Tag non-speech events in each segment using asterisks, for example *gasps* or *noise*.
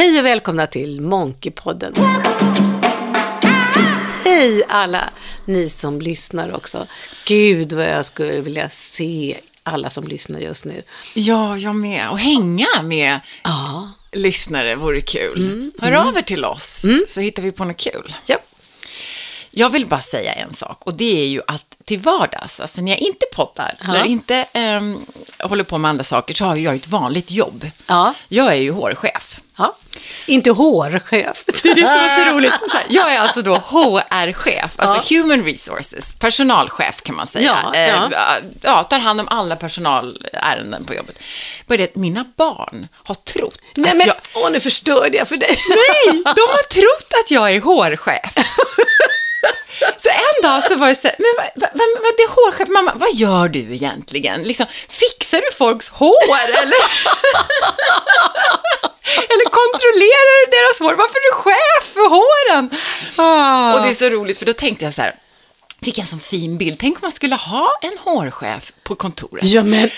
Hej och välkomna till Monkeypodden. Hej alla ni som lyssnar också. Gud vad jag skulle vilja se alla som lyssnar just nu. Ja, jag med. Och hänga med Ja. lyssnare vore kul. Mm, Hör av er till oss, så hittar vi på något kul. ja. Jag vill bara säga en sak, och det är ju att till vardags, alltså när jag inte poddar, Ja. eller inte ehm, håller på med andra saker, så har jag ett vanligt jobb. Ja. Jag är ju hårchef. Ja. Inte hårchef. *laughs* Det är det som är så roligt. Jag är alltså då HR-chef, alltså Human Resources, personalchef kan man säga. Ja, ja. Eh, ja, tar hand om alla personalärenden på jobbet. Bara det att mina barn har trott Nej att men, jag... åh nu förstörde jag för dig. Nej, de har *laughs* trott att jag är hårchef. *laughs* Så en dag så var jag så här, men vad, vad, vad, vad det är hårchef, mamma, vad gör du egentligen? Liksom, fixar du folks hår eller? *laughs* eller kontrollerar du deras hår? Varför är du chef för håren? Ah. Och det är så roligt, för då tänkte jag så här, fick en sån fin bild, tänk om man skulle ha en hårchef på kontoret. Ja men,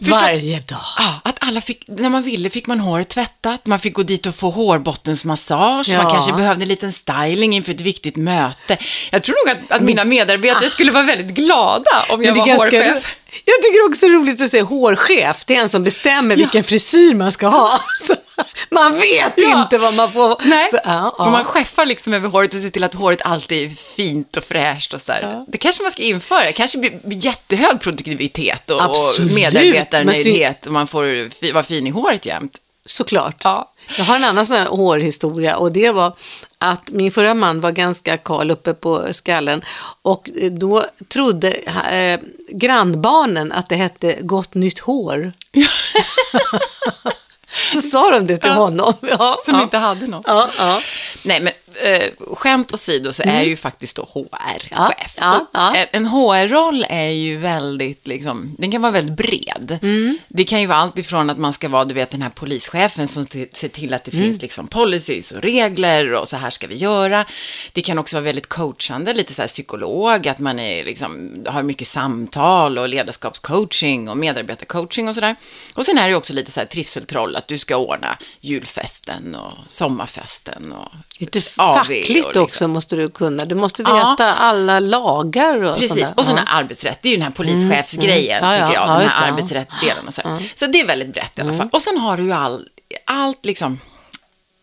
varje dag. Ja, att alla fick, när man ville fick man håret tvättat, man fick gå dit och få hårbottensmassage, Ja. man kanske behövde en liten styling inför ett viktigt möte. Jag tror nog att, att mina medarbetare skulle vara väldigt glada om jag var ganska hårchef. Jag tycker också det är roligt att säga hårchef. Det är en som bestämmer vilken frisyr man ska ha. *laughs* Man vet Ja. inte vad man får. Nej, för- ja, ja. man chefar liksom över håret och ser till att håret alltid är fint och fräscht och så här. Det kanske man ska införa, det kanske blir jättehög produktivitet och, och medarbetarnöjdhet och man får vara fin i håret jämt. Såklart. Ja. Jag har en annan sån här hårhistoria och det var att min förra man var ganska kal uppe på skallen och då trodde eh, grannbarnen att det hette gott nytt hår. *laughs* *laughs* Så sa de det till honom. Ja, Som ja. inte hade något. Ja. Nej, men eh, skämt åsido så är jag ju faktiskt då HR-chef. Mm. Ja. En, HR-roll är ju väldigt, liksom, den kan vara väldigt bred. Mm. Det kan ju vara allt ifrån att man ska vara, du vet, den här polischefen som ser till att det Mm. finns liksom policies och regler och så här ska vi göra. Det kan också vara väldigt coachande, lite så här psykolog, att man är, liksom, har mycket samtal och ledarskapscoaching och medarbetarcoaching och sådär. Och sen är det också lite så här trivseltroll, att du ska ordna julfesten och sommarfesten och Lite fackligt och liksom. också måste du kunna. Du måste Ja. veta alla lagar och Precis, sådär. och sen ja. ja. arbetsrätt, det är ju den här polischefsgrejen, Mm, mm. Ja, tycker ja, jag, ja, den här det, ja. arbetsrättsdelen och så. här. Så det är väldigt brett i alla fall. Och sen har du ju all, allt liksom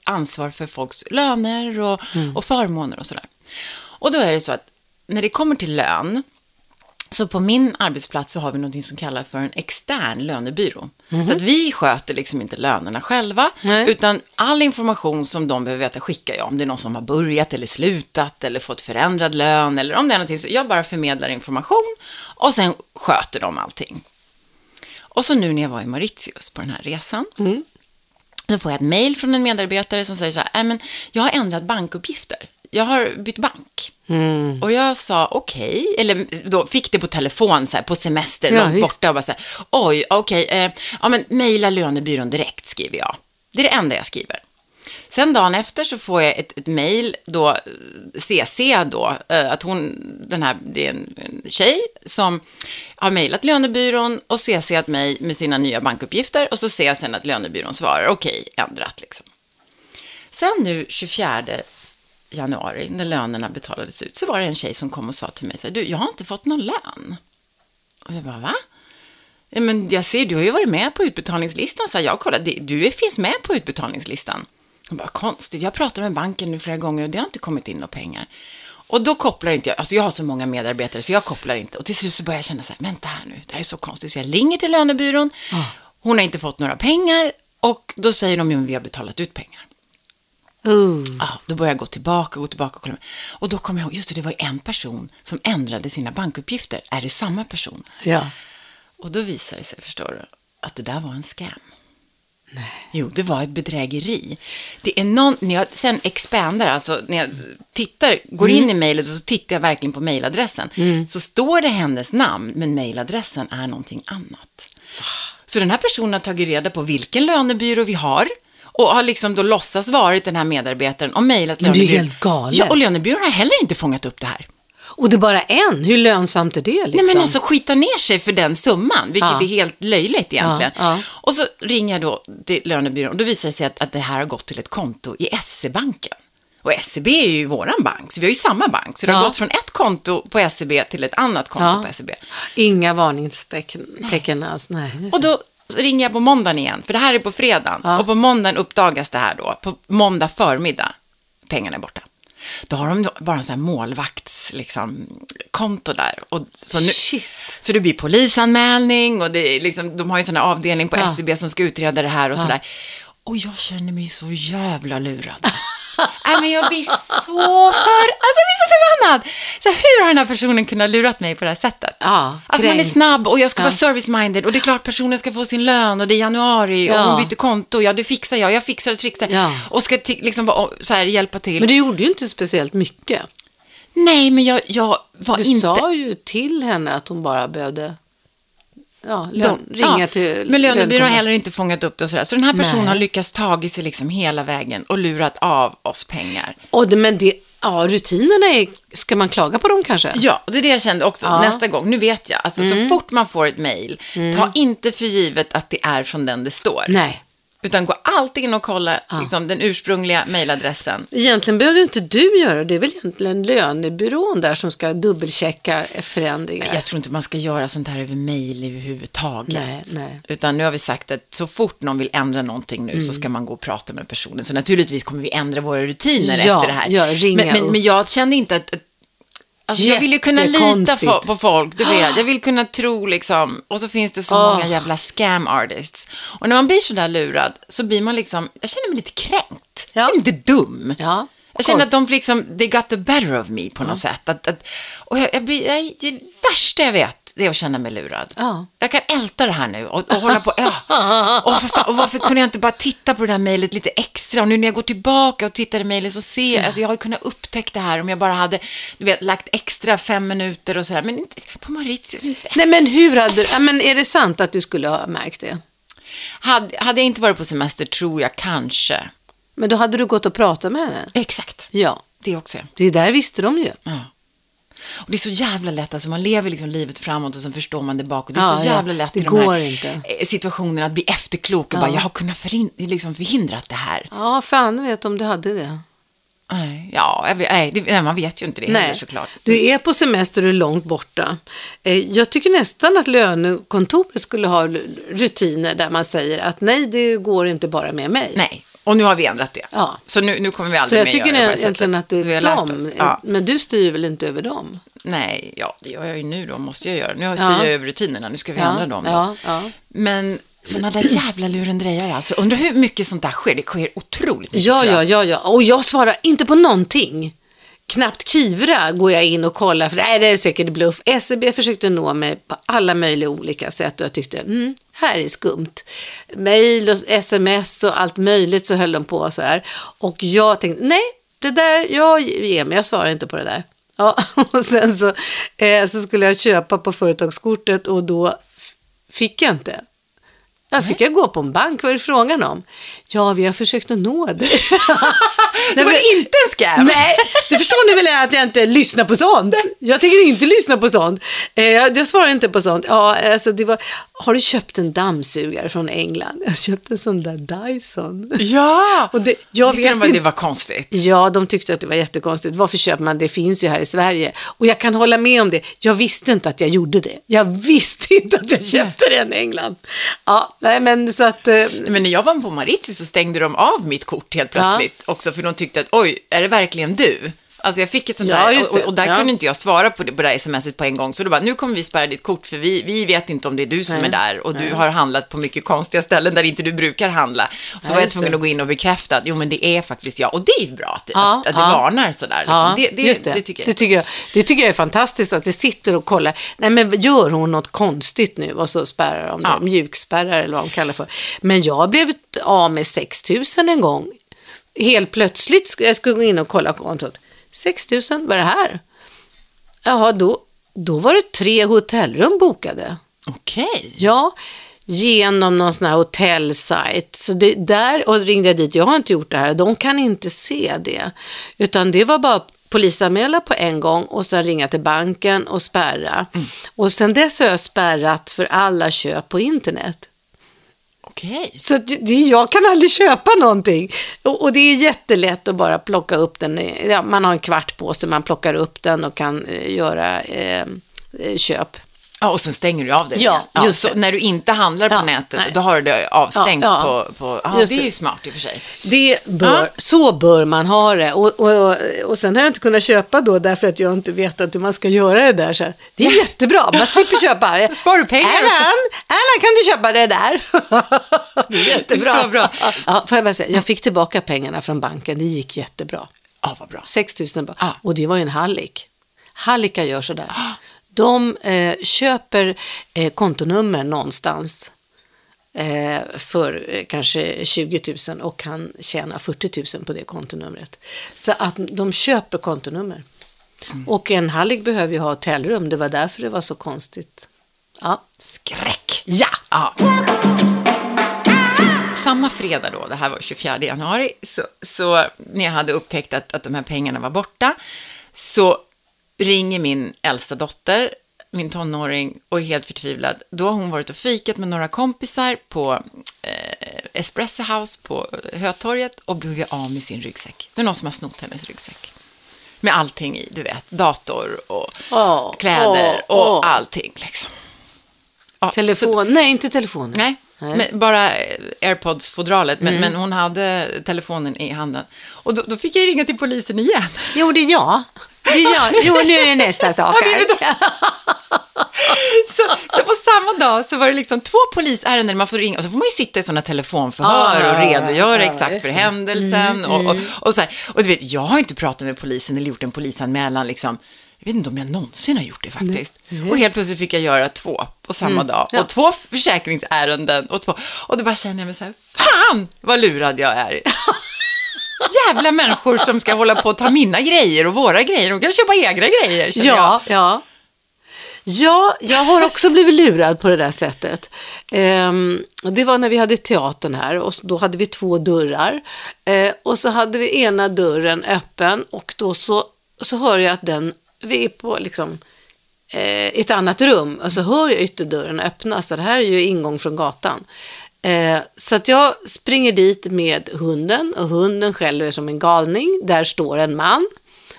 ansvar för folks löner och, och förmåner och sådär. Och då är det så att när det kommer till lön, så på min arbetsplats så har vi något som kallas för en extern lönebyrå. Så att vi sköter liksom inte lönerna själva, Nej. utan all information som de behöver veta skickar jag. Om det är någon som har börjat eller slutat eller fått förändrad lön eller om det är någonting. Så jag bara förmedlar information och sen sköter de allting. Och så nu när jag var i Mauritius på den här resan, så får jag ett mejl från en medarbetare som säger så här, "Nej, men jag har ändrat bankuppgifter. Jag har bytt bank. Mm. Och jag sa okej, eller då fick det på telefon så här, på semester, Ja, långt visst. borta och bara så här, oj, okej, eh, ja men mejla lönebyrån direkt skriver jag. Det är det enda jag skriver. Sen dagen efter så får jag ett, ett mejl, då, eh, CC då, eh, att hon, den här, det är en, en tjej som har mejlat lönebyrån och CCat mig med sina nya bankuppgifter och så ser jag sen att lönebyrån svarar okej, ändrat liksom. Sen nu 24 januari, när lönerna betalades ut, så var det en tjej som kom och sa till mig så här, du, jag har inte fått någon lön. Och jag bara, va? Men jag ser, du har ju varit med på utbetalningslistan, så jag kollade, "Det- du finns med på utbetalningslistan. Jag bara, konstigt, jag pratar med banken nu flera gånger och det har inte kommit in några pengar. Och då kopplar inte jag, alltså jag har så många medarbetare så jag kopplar inte. Och till slut så börjar jag känna så här, vänta här nu, det här är så konstigt. Så jag ringer till lönebyrån, hon har inte fått några pengar och då säger de, ju, vi har betalat ut pengar. Uh. Ja, då började jag gå tillbaka, gå tillbaka och kolla. Och då kom jag ihåg, just det, det var en person som ändrade sina bankuppgifter. Är det samma person? Ja. Och då visade det sig, förstår du, att det där var en scam. Nej. Jo, det var ett bedrägeri. Det är någon, när jag sen expandar, alltså när jag tittar, går in i mejlet och så tittar jag verkligen på mejladressen, så står det hennes namn, men mejladressen är någonting annat. Så den här personen har tagit reda på vilken lönebyrå vi har och har liksom då låtsas varit den här medarbetaren och mejlat Men det är helt galet. Ja, och lönebyrån har heller inte fångat upp det här. Och det är bara en, hur lönsamt är det liksom? Nej men alltså skita ner sig för den summan, vilket Ja. är helt löjligt egentligen. Ja, ja. Och så ringer jag då till lönebyrån och då visar det sig att, att det här har gått till ett konto i SE-banken. Och SEB är ju våran bank, så vi har ju samma bank. Så det har gått från ett konto på SEB till ett annat konto på SEB. Inga varningstecken tecken alls. Nej, Och då ringer jag på måndagen igen, för det här är på fredagen. Ja. Och på måndagen uppdagas det här då, på måndag förmiddag. Pengarna är borta. Då har de bara en sån här målvakts, liksom, konto där. Och så, nu, Shit. så det blir polisanmälning och det är liksom, de har ju en sån här avdelning på Ja. SCB som ska utreda det här och sådär. Och jag känner mig så jävla lurad. Nej, men jag blir så för... Alltså jag blir så förbannad. Så hur har den här personen kunnat lurat mig på det här sättet? Ja, Alltså man är snabb och jag ska Ja. vara service-minded och det är klart personen ska få sin lön och det är januari och Ja. hon byter konto. Ja, det fixar jag. Jag fixar och trixar. Ja. Och ska liksom så här, hjälpa till. Men du gjorde ju inte speciellt mycket. Nej, men jag, jag var Du inte... sa ju till henne att hon bara behövde ja, lön, De- ringa ja, till Men lönebyrån har heller inte fångat upp det och sådär. Så den här personen Nej. har lyckats tagit sig liksom hela vägen och lurat av oss pengar. Och det, men det, ja, rutinerna är, ska man klaga på dem kanske? Ja, och det är det jag kände också Ja. nästa gång. Nu vet jag, alltså så fort man får ett mejl, ta inte för givet att det är från den det står. Nej. Utan gå alltid in och kolla liksom, den ursprungliga mejladressen. Egentligen behöver inte du göra det. Det är väl egentligen lönebyrån där som ska dubbelchecka förändringar. Jag tror inte man ska göra sånt här över mejl överhuvudtaget. Nej, nej. Utan nu har vi sagt att så fort någon vill ändra någonting nu Mm. så ska man gå och prata med personen. Så naturligtvis kommer vi ändra våra rutiner Ja, efter det här. ja, ringa men, men, men jag kände inte att... att Alltså jag vill ju kunna lita på, folk, du vet. Jag vill kunna tro liksom. Och så finns det så Åh. många jävla scam artists. Och när man blir så där lurad så blir man liksom, jag känner mig lite kränkt. Jag Ja. känner mig lite dum. Ja, Jag känner att de liksom, they got the better of me på något sätt. Att, att, och jag, jag blir, jag, det värsta jag vet, det är att känna mig lurad. Ja. Jag kan älta det här nu och, och hålla på, ja. och, för fan, och varför kunde jag inte bara titta på det här mejlet lite extra? Och nu när jag går tillbaka och tittar i mejlet så ser jag, alltså jag har ju kunnat upptäcka det här om jag bara hade, du vet, lagt extra fem minuter och sådär. Men inte på Mauritius, inte. Nej, men hur hade ja, men Är det sant att du skulle ha märkt det? Hade, hade jag inte varit på semester tror jag kanske. Men då hade du gått och pratat med henne? Exakt, Ja, det också. det där visste de ju. Ja. Och det är så jävla lätt, alltså man lever liksom livet framåt och så förstår man det bakåt. Det är Ja, så jävla lätt Det i de här inte. eh, situationerna att bli efterklok och bara, jag har kunnat förhin- liksom förhindrat det här. Ja, fan vet om du hade det. Nej, ja, vet, nej, det, nej, man vet ju inte det heller såklart. Du är på semester och är långt borta. Eh, Jag tycker nästan att lönekontoret skulle ha rutiner där man säger att nej, det går inte bara med mig. Nej, och nu har vi ändrat det. Ja. Så nu, nu kommer vi Så aldrig jag mer tycker göra det på det egentligen sättet. att det är dem. Ja. Men du styr väl inte över dem? Nej, ja, det gör jag ju nu då, måste jag göra. Nu har jag Ja. styr jag över rutinerna, nu ska vi ändra dem då. Men sådana där jävla lurendrejare alltså. Undrar hur mycket sånt där sker? Det sker otroligt mycket. Ja, jag. ja, ja, ja. Och jag svarar inte på någonting. Knappt Kivra går jag in och kollar, för nej, det är säkert bluff. SEB försökte nå mig på alla möjliga olika sätt och jag tyckte, mm, här är skumt. Mail och sms och allt möjligt så höll de på så här. Och jag tänkte, nej, det där, jag ger mig, jag svarar inte på det där. Ja, *laughs* och sen så, eh, så skulle jag köpa på företagskortet och då fick jag inte. Jag fick jag gå på en bank, vad är det frågan om? Ja, vi har försökt att nå dig. Det *laughs* var inte en scam. Nej, du förstår nu väl att jag inte lyssnar på sånt. Jag tänker inte lyssna på sånt. Eh, jag, jag svarar inte på sånt. Ja, alltså det var, har du köpt en dammsugare från England? Jag köpte en sån där Dyson. Ja, *laughs* Och det, jag de vet inte. det var konstigt. Ja, de tyckte att det var jättekonstigt. Varför köper man? Det finns ju här i Sverige. Och jag kan hålla med om det. Jag visste inte att jag gjorde det. Jag visste inte att jag köpte den i England. Ja, nej men så att... Eh, Men när jag var på Mauritius så stängde de av mitt kort helt plötsligt. Också för de tyckte att, oj, är det verkligen du? Alltså jag fick ett sånt Ja, där, och, det. och där Ja. kunde inte jag svara på det, på det smset på en gång. Så då bara, nu kommer vi spärra ditt kort för vi, vi vet inte om det är du som Nej. är där. Och du har handlat på mycket konstiga ställen där inte du brukar handla. Så Ja, var jag tvungen det. att gå in och bekräfta att, jo men det är faktiskt jag. Och det är ju bra att, Ja, att, att det ja. varnar sådär. Liksom. Det, det, just det. tycker jag. Det tycker jag. Det tycker jag är fantastiskt att det sitter och kollar. Nej, men gör hon något konstigt nu? Och så spärrar de det. Ja. Mjukspärrar eller vad de kallar för. Men jag blev av med 6 000 en gång. Helt plötsligt jag skulle gå in och kolla kontot. 6 000, vad är det här? Jaha, då, då var det tre hotellrum bokade. Okej. Ja, genom någon sån här hotellsajt. Så det, där och ringde jag dit, jag har inte gjort det här, de kan inte se det. Utan det var bara polisanmäla på en gång och sen ringa till banken och spärra. Och sen dess har jag spärrat för alla köp på internet. Okej. Så det, jag kan aldrig köpa någonting. Och, och det är jättelätt att bara plocka upp den. Ja, man har en kvart på sig, man plockar upp den och kan eh, göra eh, eh köp. Ja, och sen stänger du av det. Ja, igen. just så. När du inte handlar på Ja, nätet, nej. då har du det avstängt Ja, ja. på... på ja, Just det är ju smart i och för sig. Det bör, Ja. Så bör man ha det. Och, och, och sen har jag inte kunnat köpa då därför att jag inte vetat hur man ska göra det där. Så det är jättebra, man slipper köpa. *laughs* Sparar du pengar? Erland, Erland, kan du köpa det där? *laughs* det är jättebra. Det är så bra. Ja, får jag, bara säga, jag fick tillbaka pengarna från banken, det gick jättebra. Ja, vad bra. 6 000 bara. Ja. Och det var ju en hallick. Hallickar gör sådär. *gasps* De eh, köper eh, kontonummer någonstans eh, för eh, kanske 20 000 och kan tjäna 40 000 på det kontonumret. Så att de köper kontonummer. Och en hallick behöver ju ha hotellrum, det var därför det var så konstigt. Ja. Skräck! Ja! Ja. Samma fredag då, det här var 24 januari, så, så när jag hade upptäckt att, att de här pengarna var borta, så ringer min äldsta dotter, min tonåring, och är helt förtvivlad. Då har hon varit och fikat med några kompisar på eh, Espresso House på Hötorget och blivit av med sin ryggsäck. Det är någon som har snott hennes ryggsäck. Med allting i, du vet, dator och Åh, kläder åh, och åh. allting liksom. Ja, så- Telefon, nej inte telefonen. Nej, Nej. Bara eh, airpods-fodralet, Mm. men, men hon hade telefonen i handen. Och då, då fick jag ringa till polisen igen. Jo, det är jag. Jag. Jo, nu är det nästa sak här. *laughs* Så, så på samma dag så var det liksom två polisärenden man får ringa och så får man ju sitta i sådana telefonförhör Ah, och redogöra ja, exakt för. Mm, händelsen. och, och, och, så här. och du vet, jag har inte pratat med polisen eller gjort en polisanmälan liksom. Jag vet inte om jag någonsin har gjort det faktiskt. Och helt plötsligt fick jag göra två på samma dag. Mm. ja. Och två försäkringsärenden. Och, två, och då bara känner jag mig så här, fan vad lurad jag är. Jävla människor som ska hålla på och ta mina grejer och våra grejer. De kan köpa egna grejer. känner jag. Ja, ja. Ja, jag har också blivit lurad på det där sättet. Ehm, det var när vi hade teatern här och då hade vi två dörrar. Eh, och så hade vi ena dörren öppen och då så, så hör jag att den, vi är på liksom eh, ett annat rum och så hör jag ytterdörren öppnas. Så det här är ju ingång från gatan. Eh, så att jag springer dit med hunden och hunden skäller som en galning. Där står en man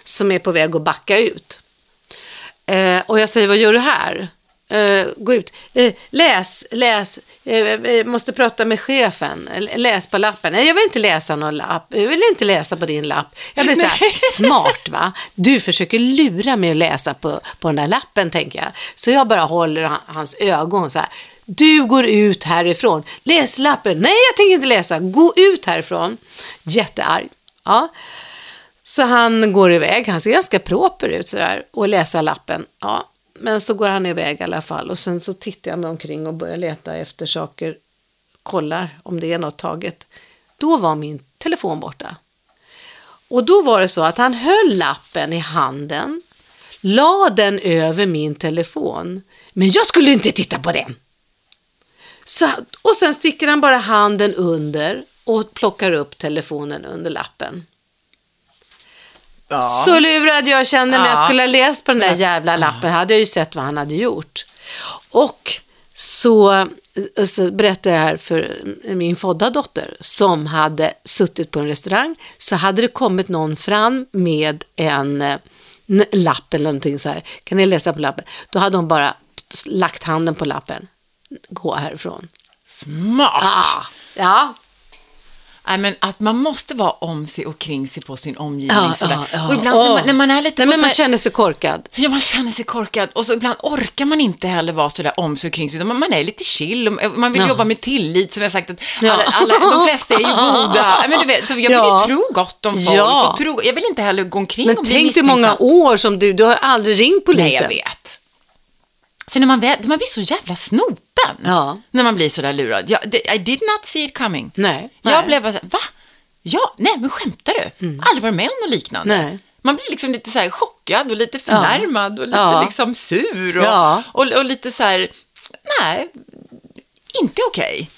som är på väg att backa ut. Eh, och jag säger, vad gör du här? Eh, gå ut. Eh, läs, läs. Eh, eh, måste prata med chefen. Läs på lappen. Nej, jag vill inte läsa någon lapp. Jag vill inte läsa på din lapp. Jag blir så här, *laughs* smart va? Du försöker lura mig att läsa på, på den där lappen, tänker jag. Så jag bara håller han- hans ögon så här. Du går ut härifrån. Läs lappen. Nej, jag tänker inte läsa. Gå ut härifrån. Jättearg. Ja. Så han går iväg, han ser ganska proper ut sådär och läser lappen. Ja, men så går han iväg i alla fall och sen så tittar jag mig omkring och börjar leta efter saker, kollar om det är något taget. Då var min telefon borta. Och då var det så att han höll lappen i handen, la den över min telefon, men jag skulle inte titta på den. Så, och sen sticker han bara handen under och plockar upp telefonen under lappen. Ja. Så lurad jag kände mig. Jag Ja. skulle ha läst på den där jävla lappen. hade jag ju sett vad han hade gjort. Och så, så berättade jag här för min födda dotter som hade suttit på en restaurang. Så hade det kommit någon fram med en, eh, en lapp eller någonting så här. Kan ni läsa på lappen? Då hade hon bara lagt handen på lappen. Gå härifrån. Smart! Ah, ja, Nej, men att man måste vara om sig och kring sig på sin omgivning. Ja, sådär. ja, ja. Och ibland när, man, när man är lite... Nej, men man här- känner sig korkad. Ja, man känner sig korkad och så ibland orkar man inte heller vara så där om sig och kring sig, utan man- man är lite chill och man vill jobba med tillit, som jag sagt, att alla, alla, de flesta är ju *laughs* goda. Men du vet, så jag vill ju tro gott om folk och tro, jag vill inte heller gå omkring Men och bli tänk dig många år som du, du har aldrig ringt polisen. Nej, jag vet. Så när man, väl, man blir så jävla snopen, Ja. när man blir så där lurad. Jag, I did not see it coming. Nej. Jag Nej. blev bara så här, va? Ja, nej men skämtar du? Aldrig varit med om något liknande. Nej. Man blir liksom lite så här chockad och lite förnärmad och lite Ja. liksom sur och, Ja. och, och lite så här, nej, inte okej.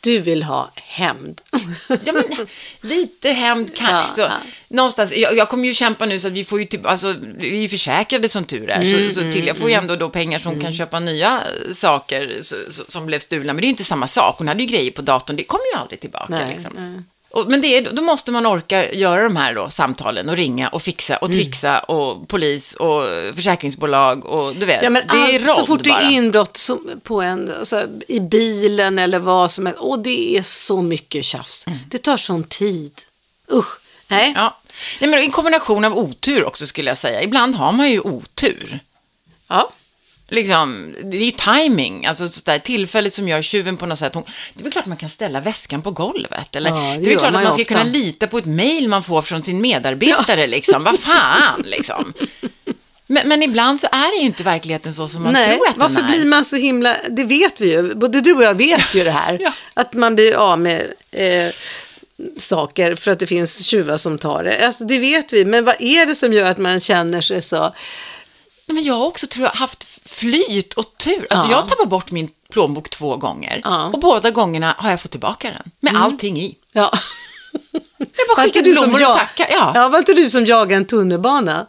Du vill ha hämnd. *laughs* Ja, men, lite hämnd kan Ja, så, ja. Någonstans, jag, jag kommer ju kämpa nu så att vi får ju typ, alltså, vi är försäkrade som tur är. Mm, så, så till, jag får ju ändå då pengar som kan köpa nya saker så, så, som blev stulna. Men det är ju inte samma sak. Hon hade ju grejer på datorn, det kommer ju aldrig tillbaka. Nej, liksom. nej. Men det är, då måste man orka göra de här då, samtalen och ringa och fixa och Mm. trixa och polis och försäkringsbolag och du vet, Ja, men det är allt, så fort det är inbrott som, på en, alltså, i bilen eller vad som helst, och det är så mycket tjafs. Det tar sån tid. Usch, nej. Mm. Ja. Nej, men en kombination av otur också skulle jag säga. Ibland har man ju otur. Ja. Liksom, det är ju timing, alltså sådär tillfälligt som gör tjuven på något sätt. Hon, det är väl klart man kan ställa väskan på golvet. Eller, Ja, det det, är väl klart man att man ska ofta. kunna lita på ett mejl man får från sin medarbetare. Liksom. Vad fan, liksom. Men, men ibland så är det ju inte verkligheten så som man Nej, tror att varför den är. blir man så himla, det vet vi ju, både du och jag vet ju det här, *laughs* Ja. att man blir av med eh, saker för att det finns tjuvar som tar det. Alltså det vet vi, men vad är det som gör att man känner sig så, Nej, men jag har också tror jag haft flyt och tur. Alltså Ja. jag tappade bort min plånbok två gånger. Ja. Mm. Och båda gångerna har jag fått tillbaka den. Med allting i. ja. Jag bara skickade blommor och tackade. Ja. ja, var inte du som jagade en tunnelbana?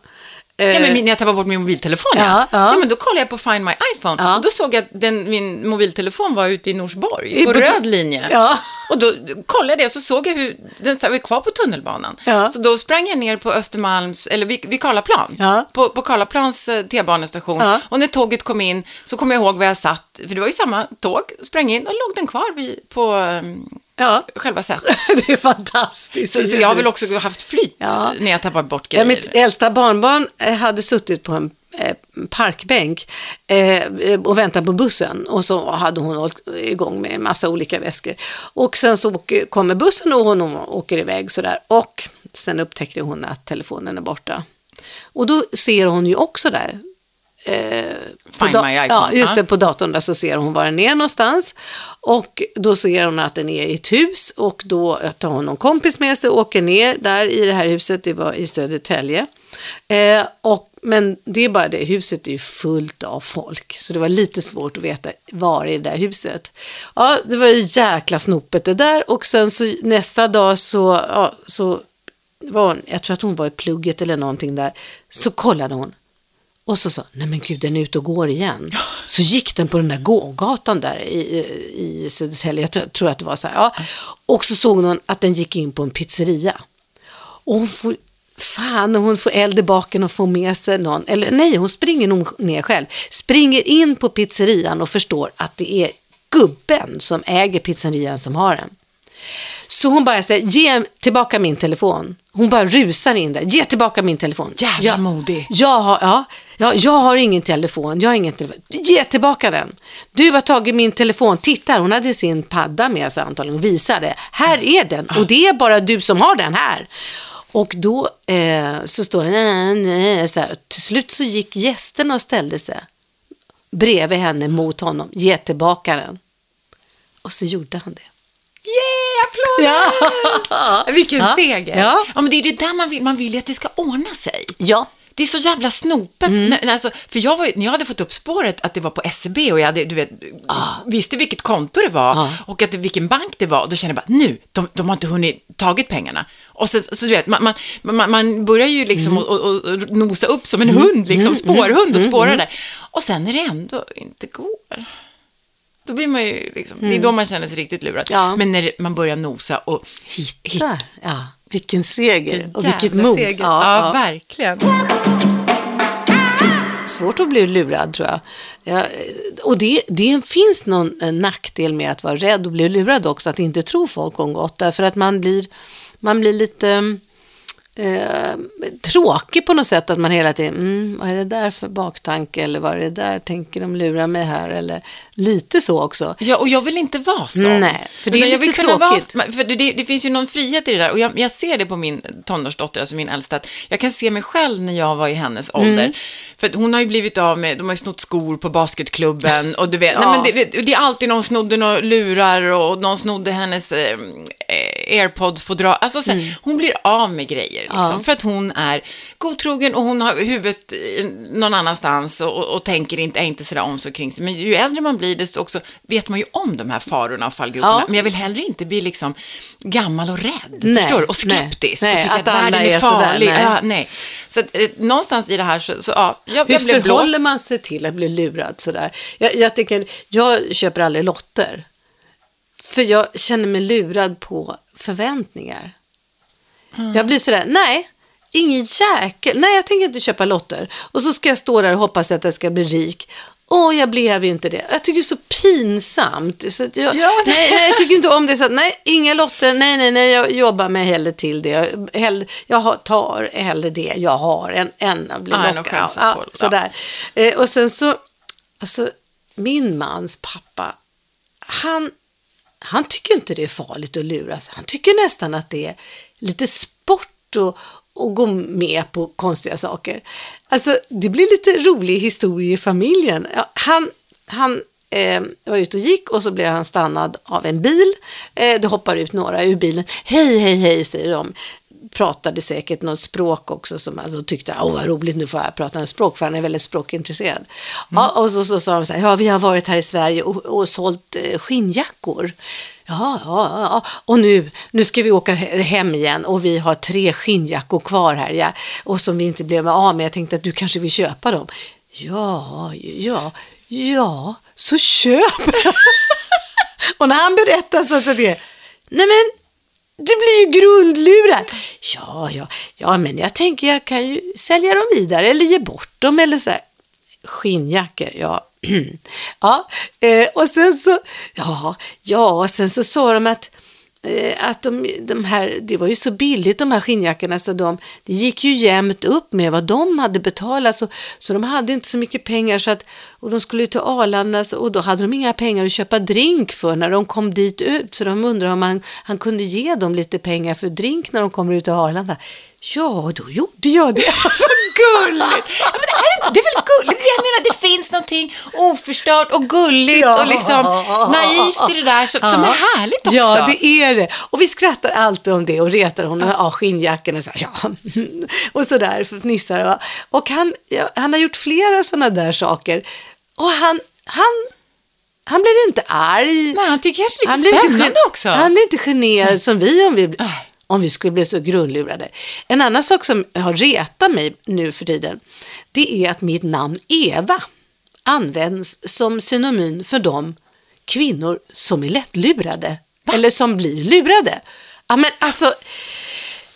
Eh, Ja, men min- när jag tappade bort min mobiltelefon, ja. Ja, Ja, ja. men då kollade jag på Find My iPhone Ja. och då såg jag att den, min mobiltelefon var ute i Norsborg, I på på- röd linje. Ja. Och då kollade jag och så såg jag hur den var kvar på tunnelbanan. Ja. Så då sprang jag ner på Östermalms, eller vid, vid Karlaplan, Ja. på, på Karlaplans eh, T-banestation. Ja. Och när tåget kom in så kom jag ihåg var jag satt, för det var ju samma tåg, sprang in och låg den kvar vid, på um, Ja, själva sätet. *laughs* det är fantastiskt. Så, så jag har väl också haft flyt Ja. när jag tappat bort Ja, grejer. mitt äldsta barnbarn eh, hade suttit på en eh, parkbänk eh, och väntat på bussen och så hade hon hållit igång med en massa olika väskor. Och sen så kommer bussen och hon åker iväg sådär och sen upptäckte hon att telefonen är borta. Och då ser hon ju också där Find da- my iPhone, Ja, just det, på datorn där så ser hon var den är någonstans. Och då ser hon att den är i ett hus och då tar hon någon kompis med sig och åker ner där i det här huset, det var i Södertälje. Eh, och, men det är bara det, huset är ju fullt av folk, så det var lite svårt att veta var i det där huset. Ja, det var ju jäkla snopet det där och sen så nästa dag så, ja, så var hon, jag tror att hon var i plugget eller någonting där, så kollade hon. Och så sa, nej men gud den är ute och går igen. Så gick den på den där gågatan där i, i Södertälje, jag tror, att det var så här. Ja. Och så såg hon att den gick in på en pizzeria. Och hon får, fan hon får eld i baken och får med sig någon, eller nej hon springer nog ner själv. Springer in på pizzerian och förstår att det är gubben som äger pizzerian som har den. Så hon bara säger, ge tillbaka min telefon. Hon bara rusar in där, ge tillbaka min telefon. Jävla jag, modig. Jag har, ja, ja, jag har ingen telefon, jag har ingen telefon. Ge tillbaka den. Du har tagit min telefon, titta hon hade sin padda med sig antagligen och visade. Här är den och det är bara du som har den här. Och då eh, så står det, nej, nej, så här. till slut så gick gästerna och ställde sig bredvid henne mot honom, ge tillbaka den. Och så gjorde han det. Yeah, applåder! Ja. Vilken Ja. seger. Ja. ja, men det är det där man vill, man vill ju att det ska ordna sig. Ja. Det är så jävla snopet. Mm. När, alltså, för jag var, när jag hade fått upp spåret att det var på SEB och jag hade, du vet, visste vilket konto det var Ah. och att vilken bank det var, då kände jag bara, nu, de, de har inte hunnit tagit pengarna. Och sen, så du vet, man, man, man, börjar ju liksom Mm. och, och, och nosa upp som en hund, liksom spårhund och spåra där. Och sen när det ändå inte går, då blir man ju liksom, det är då man känner sig riktigt lurad. Mm. Ja. Men när man börjar nosa och hitta, Där, ja. Vilken seger och vilket mod. seger. Ja, Ja, ja. verkligen. Svårt att bli lurad tror jag. Ja, och det, det finns någon eh, nackdel med att vara rädd och bli lurad också, att inte tro folk om gott. Därför att man blir, man blir lite eh, tråkig på något sätt. Att man hela tiden, mm, vad är det där för baktanke? Eller vad är det där, tänker de lura mig här? Eller lite så också. Ja, och jag vill inte vara sån. Nej, för det är jag lite tråkigt. Vara, för det, det, finns ju någon frihet i det där. Och jag, jag ser det på min tonårsdotter, alltså min äldsta, att jag kan se mig själv när jag var i hennes Mm. ålder. För att hon har ju blivit av med, de har ju snott skor på basketklubben *laughs* och du vet, Ja. nej, men det, det är alltid någon snodde några lurar och någon snodde hennes eh, airpods fodral. Alltså så, här, hon blir av med grejer liksom, Mm. Ja. för att hon är godtrogen och hon har huvudet någon annanstans och, och, och tänker inte, är inte sådär om sig kring sig. Men ju äldre man blir, lider så också vet man ju om de här farorna och fallgroparna. Ja. Men jag vill heller inte bli liksom gammal och rädd, Nej, förstår du? Och skeptisk. nej, och tycka att att, världen är, är sådär, farlig. nej. Ja, nej. Så att, eh, någonstans i det här så, så ja, jag, Hur jag blev förhåller blåst. man sig till att bli lurad sådär? Jag, jag, tänker, jag köper aldrig lotter. För jag känner mig lurad på förväntningar. Jag blir sådär, nej, ingen jäkel, nej jag tänker inte köpa lotter. Och så ska jag stå där och hoppas att jag ska bli rik. Åh, jag blev inte det. Jag tycker det är så pinsamt. Så jag, Ja. nej, nej, jag tycker inte om det. Så att, nej, inga lotter. Nej, nej, nej, jag jobbar mig hellre till det. Jag, hellre, jag tar hellre det jag har än, än att bli Ja, lockad. Ja, sådär. Eh, och sen så, alltså, min mans pappa, han, han tycker inte det är farligt att luras. Han tycker nästan att det är lite sport och, och gå med på konstiga saker. Alltså, det blir lite rolig historia i familjen. Ja, han han eh, var ute och gick och så blev han stannad av en bil. Eh, det hoppar ut några ur bilen. Hej, hej, hej, säger de. Pratade säkert något språk också som alltså tyckte, åh vad roligt, nu får jag prata något språk, för han är väldigt språkintresserad. Ja, och så, så sa de så här, ja vi har varit här i Sverige och, och sålt eh, skinnjackor. Ja, ja, ja, och nu, nu ska vi åka he- hem igen och vi har tre skinnjackor kvar här, ja, och som vi inte blev av med. Jag tänkte att du kanske vill köpa dem. Ja, ja, ja, så köp! *laughs* och när han berättar så att det, nej men, du blir ju grundlurad. Ja, ja, ja, men jag tänker jag kan ju sälja dem vidare eller ge bort dem eller så här. Skinnjackor, ja. *clears throat* ja, eh, och sen så, ja, ja, sen så sa de att Eh, att de, de här, det var ju så billigt de här skinnjackorna så de, det gick ju jämnt upp med vad de hade betalat så, så de hade inte så mycket pengar så att, och de skulle ut till Arlanda så, och då hade de inga pengar att köpa drink för när de kom dit ut så de undrade om han, han kunde ge dem lite pengar för drink när de kommer ut till Arlanda. Ja, då gjorde jag det. *laughs* Så gulligt! Ja, men det, är, det är väl gulligt? Jag menar, det finns någonting oförstört och gulligt Ja. och liksom naivt i det där som, som är härligt också. Ja, det är det. Och vi skrattar alltid om det och retar honom. Ja, skinnjackorna så här, ja. *laughs* Och sådär, fnissar. va. Och han, ja, han har gjort flera sådana där saker. Och han, han, han blir inte arg. Nej, han tycker kanske Han lite blir spännande inte, också. Han blir inte generad som vi om vi, Nej. Om vi skulle bli så grundlurade. En annan sak som har retat mig nu för tiden, det är att mitt namn Eva används som synonym för de kvinnor som är lättlurade. Eller som blir lurade. Ja, men alltså,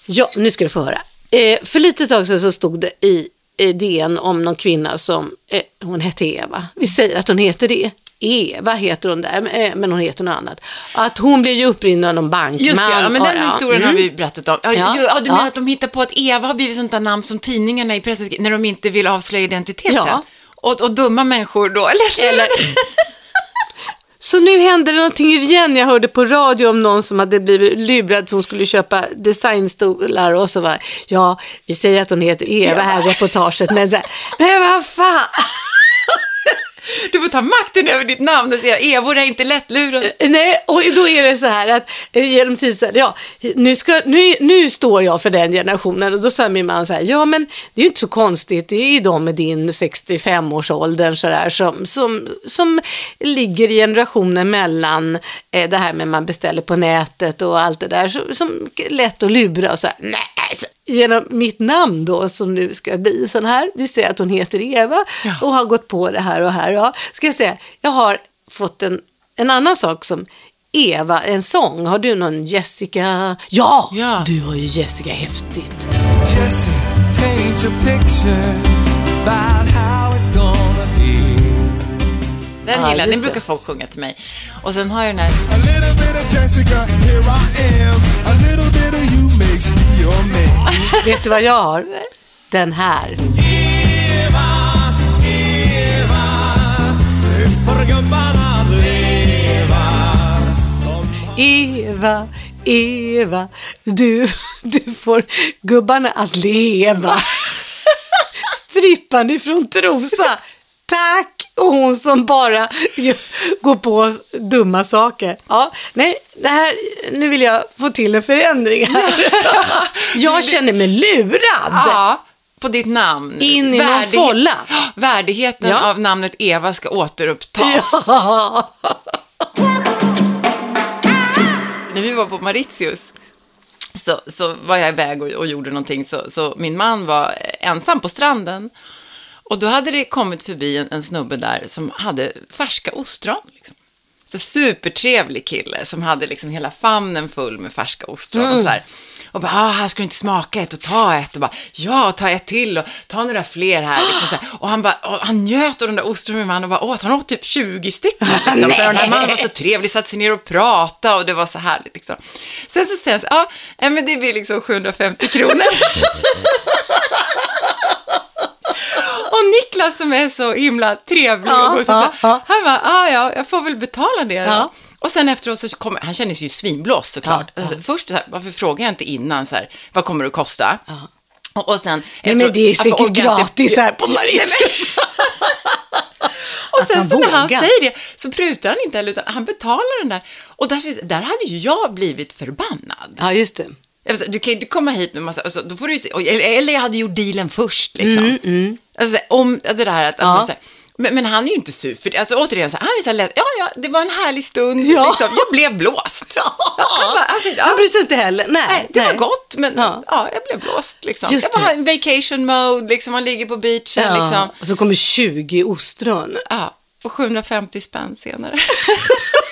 ja, nu ska du få höra. Eh, för lite tag sedan så stod det i eh, DN om någon kvinna som, eh, hon hette Eva. Vi säger att hon heter det. Eva heter hon där, eh, men hon heter något annat. Att hon blev ju uppringd av någon bankman. Just ja, ja, men den historien mm. har vi berättat om. Ja, Ja, ja, du ja. menar att de hittar på att Eva har blivit sånt där namn som tidningarna i pressen när de inte vill avslöja identiteten? Ja. Och, och dumma människor då, eller? Eller... *laughs* Så nu hände det någonting igen. Jag hörde på radio om någon som hade blivit lurad för hon skulle köpa designstolar och så var ja, vi säger att hon heter Eva här i reportaget, men så här, nej vad fan. Du får ta makten över ditt namn och säga Evor är inte lättlurad. Eh, nej, och då är det så här att eh, genom tiden, ja, nu, ska, nu, nu står jag för den generationen. Och då sa min man så här, ja men det är ju inte så konstigt, det är ju de med din 65-årsåldern så där, som, som, som ligger i generationen mellan eh, det här med man beställer på nätet och allt det där, som, som lätt att lura och så här, nej, så, genom mitt namn då som nu ska bli sån här, vi säger att hon heter Eva Ja. och har gått på det här och här, ja, ska jag säga, jag har fått en, en annan sak som Eva, en sång. Har du någon Jessica? Ja, Ja. du har ju Jessica Häftigt. Jesse, Den Ja, gillar den det. brukar folk sjunga till mig. Och sen har jag den här, A little bit of Jessica, here I am. A little bit of you makes me your man. Vet du vad jag har? Den här. För gubbarna leva. Eva, Eva, du, du får gubbarna att leva. *laughs* Strippan ifrån Trosa. Tack! Och hon som bara går på dumma saker. Ja, nej, det här, nu vill jag få till en förändring här. *laughs* Jag känner mig lurad. ja, på ditt namn. In i någon Värdighet- folla. *gasps* Värdigheten Ja. av namnet Eva ska återupptas. *laughs* Ja. När vi var på Mauritius så, så var jag iväg och, och gjorde någonting, så, så min man var ensam på stranden. Och då hade det kommit förbi en, en snubbe där som hade färska ostron. Liksom. Så supertrevlig kille som hade liksom hela famnen full med färska ostron. Och, så här. och bara, ah, här ska du inte smaka ett och ta ett. Och bara, ja, ta ett till och ta några fler här. Liksom, så här. Och han, bara, och han njöt av de där ostronen med och bara åt. Han åt typ 20 stycken. Liksom, för den där mannen var så trevlig, satte sig ner och pratade och det var så härligt. Liksom. Sen så säger han så ja, ah, men det blir liksom 750 kronor. *laughs* Och Niklas som är så himla trevlig Ja, och ja, ja. han bara, ah, ja, jag får väl betala det då. Och sen efteråt så kommer, han känner sig ju svinblåst såklart. Alltså, först så här, varför frågar jag inte innan så här, vad kommer det att kosta? Och, och sen... Nej, men det är säkert inte- gratis här på Mauritius. *laughs* Och sen han så när han säger det så prutar han inte heller, utan han betalar den där. Och där, där hade ju jag blivit förbannad. Ja, just det. Alltså, du kan ju inte komma hit med massa, alltså, då får du ju se, eller, jag hade gjort dealen först liksom. Alltså, om det där att, att Mm, Ja. så här, men, men han är ju inte sur, för det- alltså, återigen, så här, han är så här, lätt, ja, ja, det var en härlig stund, Ja. liksom. jag blev blåst. *laughs* Han bara, alltså, ja, Han bryr sig inte heller. Nej, nej, det var nej. gott, men ja. Ja. jag blev blåst. Liksom. Just jag var i vacation mode, liksom, man ligger på beachen. Ja. Liksom. Och så kommer 20 ostron. Ja, och 750 spänn senare. *laughs*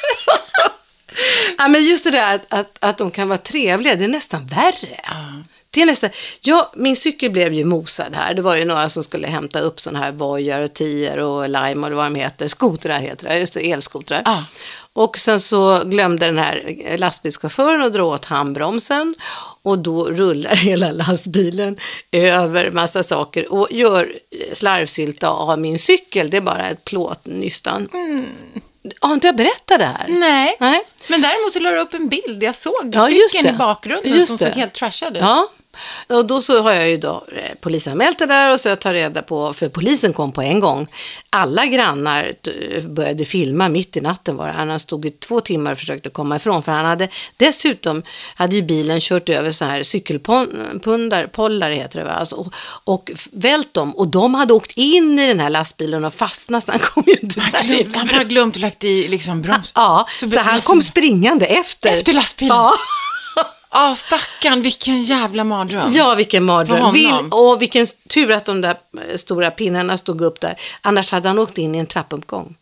*laughs* Ja, men just det där att, att, att de kan vara trevliga, det är nästan värre. Det är nästan, ja, min cykel blev ju mosad här. Det var ju några som skulle hämta upp sådana här vojar och tior och lime och vad de heter. Skotrar heter det, just det, elskotrar. Ja. Och sen så glömde den här lastbilschauffören att dra åt handbromsen och då rullar *laughs* hela lastbilen över massa saker och gör slarvsylta av min cykel. Det är bara ett plåtnystan. Har inte jag berättat det här? nej. Nej. Men däremot så la du upp en bild, jag såg Ja, i bakgrunden Just som det. såg helt trashad ut. Ja, och då så har jag ju då eh, polisanmält det där och så jag tar reda på, för polisen kom på en gång. Alla grannar t- började filma mitt i natten var det. Han stod i två timmar och försökte komma ifrån för han hade dessutom hade ju bilen kört över så här cykelpundar, pollar heter det va, alltså, och, och vält dem och de hade åkt in i den här lastbilen och fastnat så han kom ju inte Han därifrån. bara glömt att lagt i liksom broms. Ja, så, be- han kom springande efter. Efter lastbilen? Ja. Ja, stackarn, vilken jävla mardröm. Ja, vilken mardröm. Vill, och vilken tur att de där eh, stora pinnarna stod upp där. Annars hade han åkt in i en trappuppgång.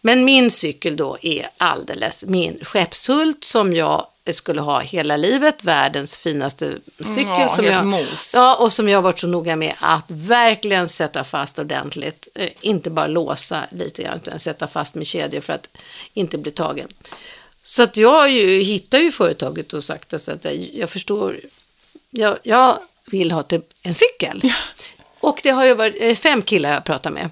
Men min cykel då är alldeles min skeppshult som jag skulle ha hela livet. Världens finaste cykel. Ja, som jag, mos. Ja, och som jag har varit så noga med att verkligen sätta fast ordentligt. Eh, inte bara låsa lite grann, utan sätta fast med kedjor för att inte bli tagen. Så att jag ju, hittar ju företaget och sagt att jag, jag förstår, jag, jag vill ha typ en cykel. Och det har ju varit fem killar jag pratar med.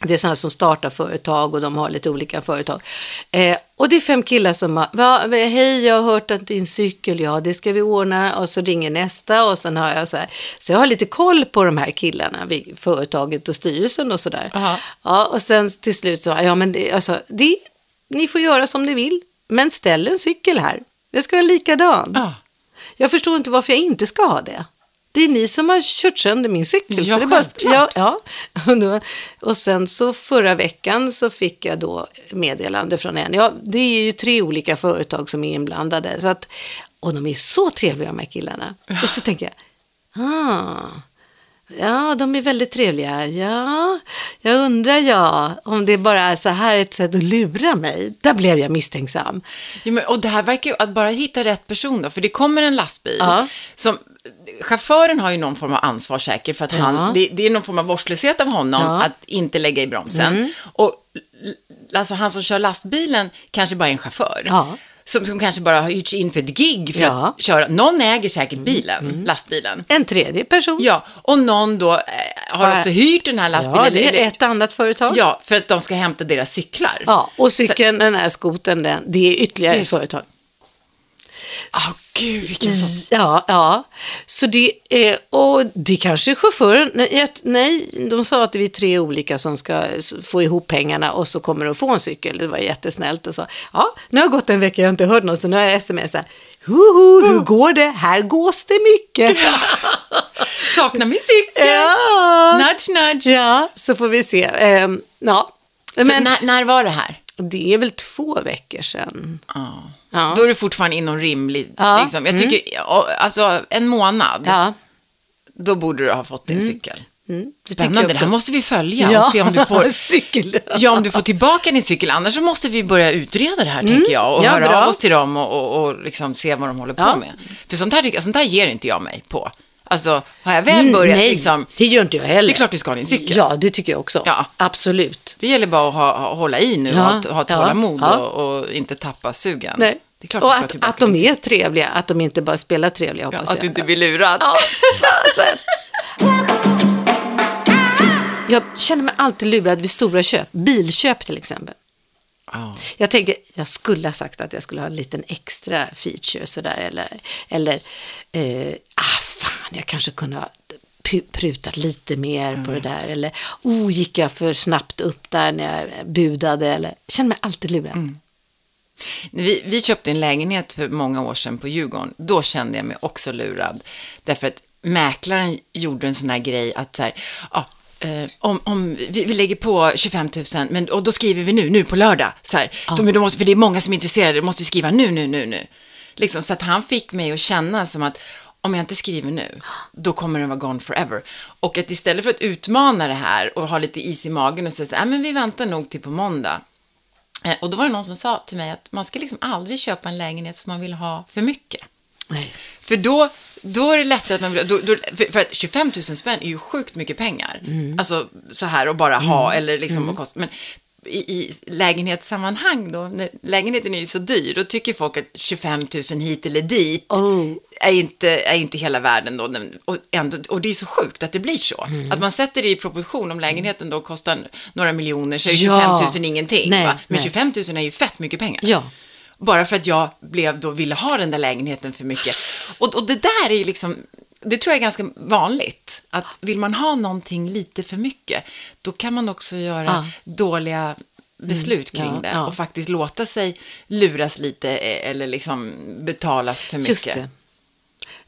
Det är sådana som startar företag och de har lite olika företag. Eh, och det är fem killar som har, Va, hej jag har hört att din cykel, ja det ska vi ordna. Och så ringer nästa och sen har jag så här. Så jag har lite koll på de här killarna vid företaget och styrelsen och sådär. Ja, och sen till slut så, ja men det, alltså, det, ni får göra som ni vill. Men ställ en cykel här. Det ska vara likadan. Ja. Jag förstår inte varför jag inte ska ha det. Det är ni som har kört sönder min cykel. Ja, så det bara, ja, ja. *laughs* Och, då, och sen så förra veckan så fick jag då meddelande från en. Ja, det är ju tre olika företag som är inblandade. Så att, och de är så trevliga de här killarna. Och så tänker jag, ah, ja, de är väldigt trevliga. Ja, jag undrar ja, om det bara är så här ett sätt att lura mig. Där blev jag misstänksam. Ja, men, och det här verkar ju att bara hitta rätt person då, för det kommer en lastbil Ja. som Chauffören har ju någon form av ansvar säkert för att han, Ja. det, det är någon form av vårdslöshet av honom Ja. Mm. att inte lägga i bromsen. Och l- alltså han som kör lastbilen kanske bara är en chaufför. Ja. Som, som kanske bara har hyrts in för ett gig för Ja. Mm. att köra. Någon äger säkert bilen, lastbilen. En tredje person. Ja, och någon då eh, har Ja. också hyrt den här lastbilen. Ja, det eller- är ett annat företag. Ja, för att de ska hämta deras cyklar. Ja, och cykeln, den här skoten, den, det är ytterligare ett företag. Åh gud, vilken sån... Ja, ja. Så det, är, och det kanske är chauffören. Nej, nej, de sa att det är tre olika som ska få ihop pengarna och så kommer de få en cykel. Det var jättesnällt och så. Ja, nu har det gått en vecka, jag har inte hört något, så nu har jag sms här. Hoho, hur går det? Här gås det mycket. *laughs* Saknar min cykel. Ja. Nudge, nudge. ja, så får vi se. Ehm, ja. Men när, när var det här? det är väl två veckor sedan. Ja. Ja. Då är du fortfarande inom rimlig, Ja. liksom. Jag tycker, ja, alltså en månad, Ja. då borde du ha fått din cykel. Mm, det tycker Spännande, det här måste vi följa och se om du får... *laughs* Cykel. Ja, om du får tillbaka din cykel. Annars så måste vi börja utreda det här, tänker jag. Och Mm. Ja, höra bra. av oss till dem och, och, och liksom se vad de håller på Ja. med. För sånt här, sånt här ger inte jag mig på. Alltså, har jag väl börjat Mm, Nej, liksom... det gör inte jag heller. Det är klart du ska ha din cykel. Ja, det tycker jag också. Ja. Absolut. Det gäller bara att ha, ha, hålla i nu Ja, och ha, ha tålamod ja. och, och inte tappa sugen. Nej. Det är klart och att, att de är trevliga, att de inte bara spelar trevliga hoppas Ja, jag. att du inte blir lurad. Ja. Jag känner mig alltid lurad vid stora köp, bilköp till exempel. Ja. Jag tänker, jag skulle ha sagt att jag skulle ha en liten extra feature sådär eller, eller eh, ah fan, jag kanske pu- prutat lite mer på det där eller oh, gick jag för snabbt upp där när jag budade eller, känner mig alltid lurad. Vi, vi köpte en lägenhet för många år sedan på Djurgården. Då kände jag mig också lurad. Därför att mäklaren gjorde en sån här grej att så här, ja, eh, om, om vi, vi lägger på 25 000, men, och då skriver vi nu, nu på lördag. Så här, då, men då måste, för det är många som är intresserade, då måste vi skriva nu, nu, nu, nu. Liksom, så att han fick mig att känna som att om jag inte skriver nu, då kommer den vara gone forever. Och att istället för att utmana det här och ha lite is i magen och säga så här, "Ah, men vi väntar nog till på måndag. Eh, Och då var det någon som sa till mig att man ska liksom aldrig köpa en lägenhet som man vill ha för mycket. Nej. För då, då är det lättare att man vill, då, då, för, för att 25 000 spänn är ju sjukt mycket pengar. Alltså så här och bara ha eller liksom och kosta. Men i, i lägenhetssammanhang då, när lägenheten är så dyr, då tycker folk att 25 000 hit eller dit Oh. är, inte, är inte hela världen då. Och, ändå, och det är så sjukt att det blir så. Att man sätter det i proportion, om lägenheten då kostar några miljoner så är 25 Ja. 000 ingenting. Nej, va? Men nej. 25 000 är ju fett mycket pengar. Ja. Bara för att jag blev då, ville ha den där lägenheten för mycket. Och, och det där är ju liksom, det tror jag är ganska vanligt. Att vill man ha någonting lite för mycket, då kan man också göra Ja. dåliga beslut kring ja, det. ja. Och faktiskt låta sig luras lite eh, eller liksom betala för mycket. Just det.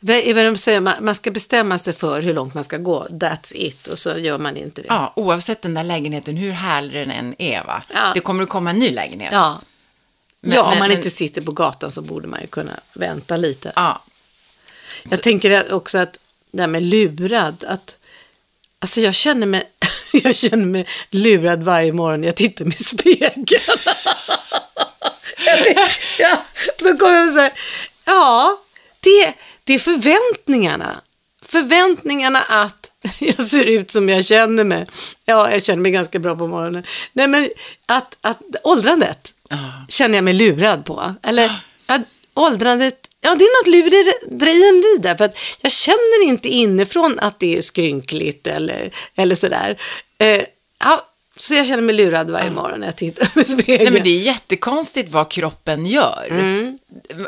Vad är vad de säger? Man, ska bestämma sig för hur långt man ska gå. That's it. Och så gör man inte det. Ja, oavsett den där lägenheten, hur härlig den än är, va? Ja. Det kommer att komma en ny lägenhet. Ja, Men- ja om men- man men- inte sitter på gatan så borde man ju kunna vänta lite. Ja. Jag tänker att- också att det här med lurad, att alltså jag känner mig, *laughs* jag känner mig lurad varje morgon när jag tittar mig i spegeln. *laughs* Ja, då kommer jag så här, ja, det, det är förväntningarna. Förväntningarna att *laughs* jag ser ut som jag känner mig. Ja, jag känner mig ganska bra på morgonen. Nej, men att, att åldrandet känner jag mig lurad på. Eller att åldrandet, ja det är något lurendrejeri där. För att jag känner inte inifrån att det är skrynkligt eller, eller sådär. Eh, ja, så jag känner mig lurad varje morgon när jag tittar i spegeln. Nej, men det är jättekonstigt vad kroppen gör. Mm.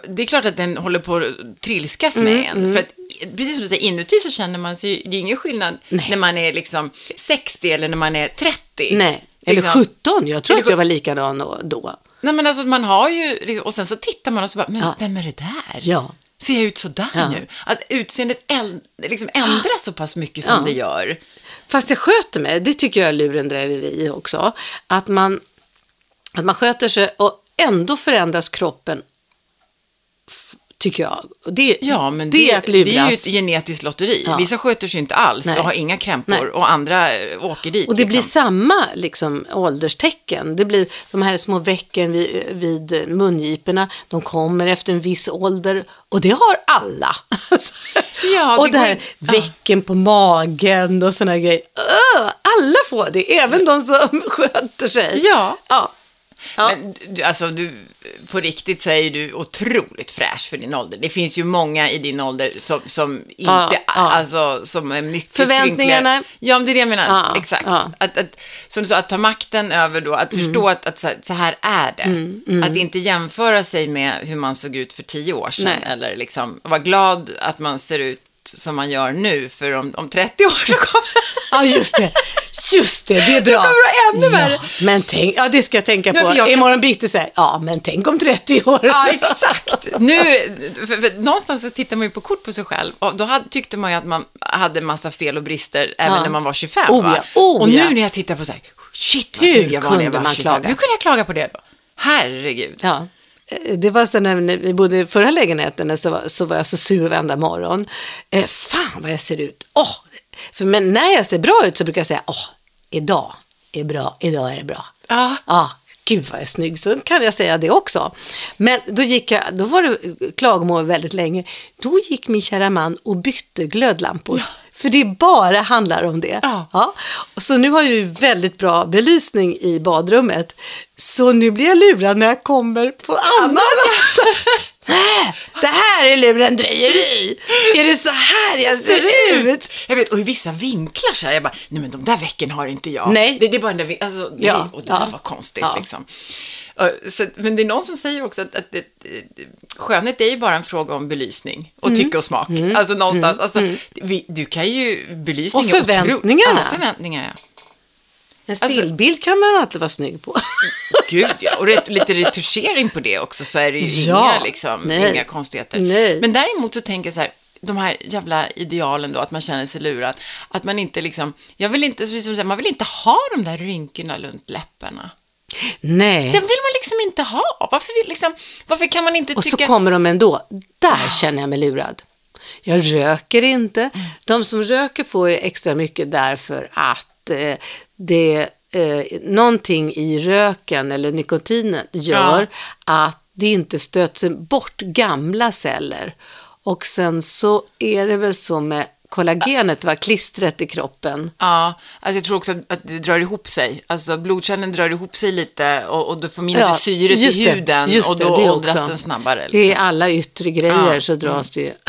Det är klart att den håller på att trilskas med Mm, en. För att, precis som du säger, inuti så känner man sig, det är ingen skillnad Nej. när man är liksom 60 eller när man är 30. Nej, eller Liksom. 17. Jag tror att jag var likadan då. Nej, men alltså man har ju, liksom- och sen så tittar man och så bara, men Ja. vem är det där? Ja. Ser jag ut så där Ja. nu? Att utseendet äl, liksom ändras så pass mycket som Ja. det gör. Fast jag sköter mig, det tycker jag är lurendrejeri också. Att man, att man sköter sig och ändå förändras kroppen, tycker jag. Det, Ja, men det, det, är att det är ju luras. ett genetiskt lotteri. Ja. Vissa sköter sig inte alls Nej. och har inga krämpor Nej. och andra eh, åker dit. Och det blir liksom. samma liksom, ålderstecken. Det blir de här små vecken vid, vid mungiporna. De kommer efter en viss ålder. Och det har alla. *laughs* Ja, och det det här ja. vecken på magen och sådana grejer. Öh, alla får det, även de som *laughs* sköter sig. Ja. ja. Ja. Men du, alltså, du, på riktigt så är du otroligt fräsch för din ålder. Det finns ju många i din ålder som, som inte, Ja, ja. alltså, som är mycket Förväntningarna. skrynkligare. Ja, men det är det jag menar. Ja, Exakt. Att, att, som du sa, att ta makten över då, att Mm. förstå att, att så, så här är det. Att inte jämföra sig med hur man såg ut för tio år sedan. Nej. Eller liksom, vara glad att man ser ut som man gör nu, för om, om 30 år så kommer... *laughs* Ja, just det. Just det, det är bra. Det kommer ännu värre. Ja, men tänk, ja det ska jag tänka på. för jag Imorgon bitti säger ja men tänk om 30 år. Ja, exakt. Nu, för, för, någonstans så tittar man ju på kort på sig själv och då hade, tyckte man ju att man hade massa fel och brister även Ja. när man var 25. Oh va? ja, oh och nu ja. när jag tittar på så här, shit vad Hur snygg jag var när jag var man 25. klaga? Hur kunde jag klaga på det då? Herregud. Ja. Eh, Det var sen när vi bodde i förra lägenheten så var, så var jag så sur varenda morgon. Eh, fan vad jag ser ut. Åh! För men när jag ser bra ut så brukar jag säga, åh, idag är bra, idag är det bra. Ja. Ja, gud vad jag är snygg, så kan jag säga det också. Men då, gick jag, då var det klagomål väldigt länge. Då gick min kära man och bytte glödlampor. För det bara handlar om det. Ja. Och så nu har jag ju väldigt bra belysning i badrummet. Så nu blir jag lurad när jag kommer på annan. Nej, *laughs* det här är lurendrejeri. Är det så här jag ser ut? Jag vet, och i vissa vinklar så här, jag bara, nej men de där vecken har inte jag. Nej. Det, det är bara den där, alltså, nej, Ja, och det ja. var konstigt Ja. liksom. Så, men det är någon som säger också att, att det, skönhet är ju bara en fråga om belysning och Mm. tycke och smak. Alltså någonstans, alltså, vi, du kan ju belysning Och förväntningarna. Ja, förväntningar ja. En stillbild kan man alltid vara snygg på. *laughs* Gud ja, och ret, lite retuschering på det också så är det ju Ja, inga, liksom, nej. inga konstigheter. Nej. Men däremot så tänker jag så här, de här jävla idealen då, att man känner sig lurad. Att man inte liksom, jag vill inte, man vill inte ha de där rynkorna runt läpparna. Nej. Den vill man liksom inte ha. Varför, vill, liksom, varför kan man inte Och så tycka... kommer de ändå. Där känner jag mig lurad. Jag röker inte. De som röker får ju extra mycket därför att eh, det eh, någonting i röken eller nikotinen gör att det inte stöts bort gamla celler. Och sen så är det väl så med kollagenet, va? klistret i kroppen. Ja, alltså jag tror också att det drar ihop sig. Alltså blodkärlen drar ihop sig lite och, och du får mindre syre till just det, huden och det, då det åldras också. den snabbare. Det är Liksom. alla yttre grejer Ja, så dras det ju. *laughs*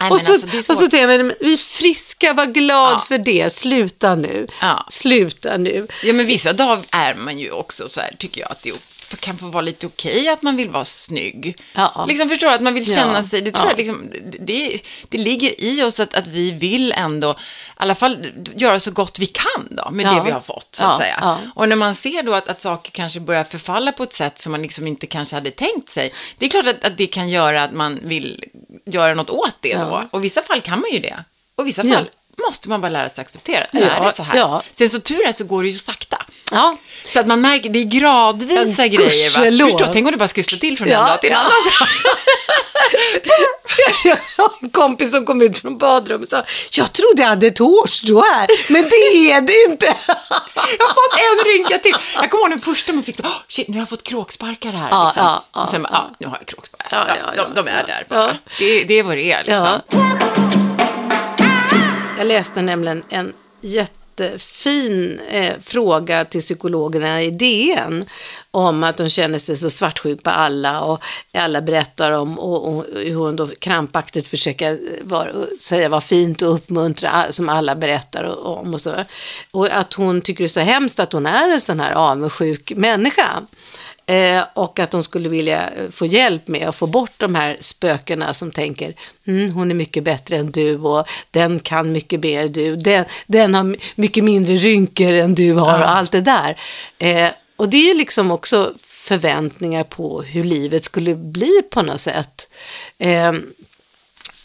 Nej, och, så, alltså, det och så tänker jag, men vi är friska, var glad Ja. för det. Sluta nu. Ja. Sluta nu. Ja, men vissa dagar är man ju också så här, tycker jag, att det är- kan få vara lite okej att man vill vara snygg. Ja. Liksom förstår att man vill känna Ja. sig, det tror Ja. jag liksom, det, det, ligger i oss att, att vi vill ändå, i alla fall göra så gott vi kan då, med Ja. det vi har fått, så att säga. Och när man ser då att, att saker kanske börjar förfalla på ett sätt som man liksom inte kanske hade tänkt sig, det är klart att, att det kan göra att man vill göra något åt det då. Och i vissa fall kan man ju det. Och i vissa fall måste man bara lära sig acceptera. Ja, är det så här. ja. Sen så tur är så går det ju så sakta. Ja. Så att man märker, det är gradvisa Ja, grejer. Va? Förstå, tänk om det bara skulle slå till från Ja, en dag till en ja. annan. *laughs* Jag har en kompis som kom ut från badrummet och sa, jag trodde jag hade ett hårstrå här, men det är det inte. Jag har fått en rynka till. Jag kommer ihåg den första man fick, oh, shit, nu har jag fått kråksparkar här. Ja, liksom. ja, ja, och sen ja, nu har jag kråksparkar. Ja, de, de är där bara. Det, det är vad det är liksom. Jag läste nämligen en jättefin eh, fråga till psykologerna i DN om att hon känner sig så svartsjuk på alla och alla berättar om och, och hur hon då krampaktigt försöker eh, var, säga vad fint och uppmuntra som alla berättar om och så. Och att hon tycker det är så hemskt att hon är en sån här avundsjuk människa. Eh, och att de skulle vilja eh, få hjälp med att få bort de här spökena som tänker mm, hon är mycket bättre än du och den kan mycket mer än du. Den, den har my- mycket mindre rynkor än du har och allt det där. Eh, och det är liksom också förväntningar på hur livet skulle bli på något sätt. Eh,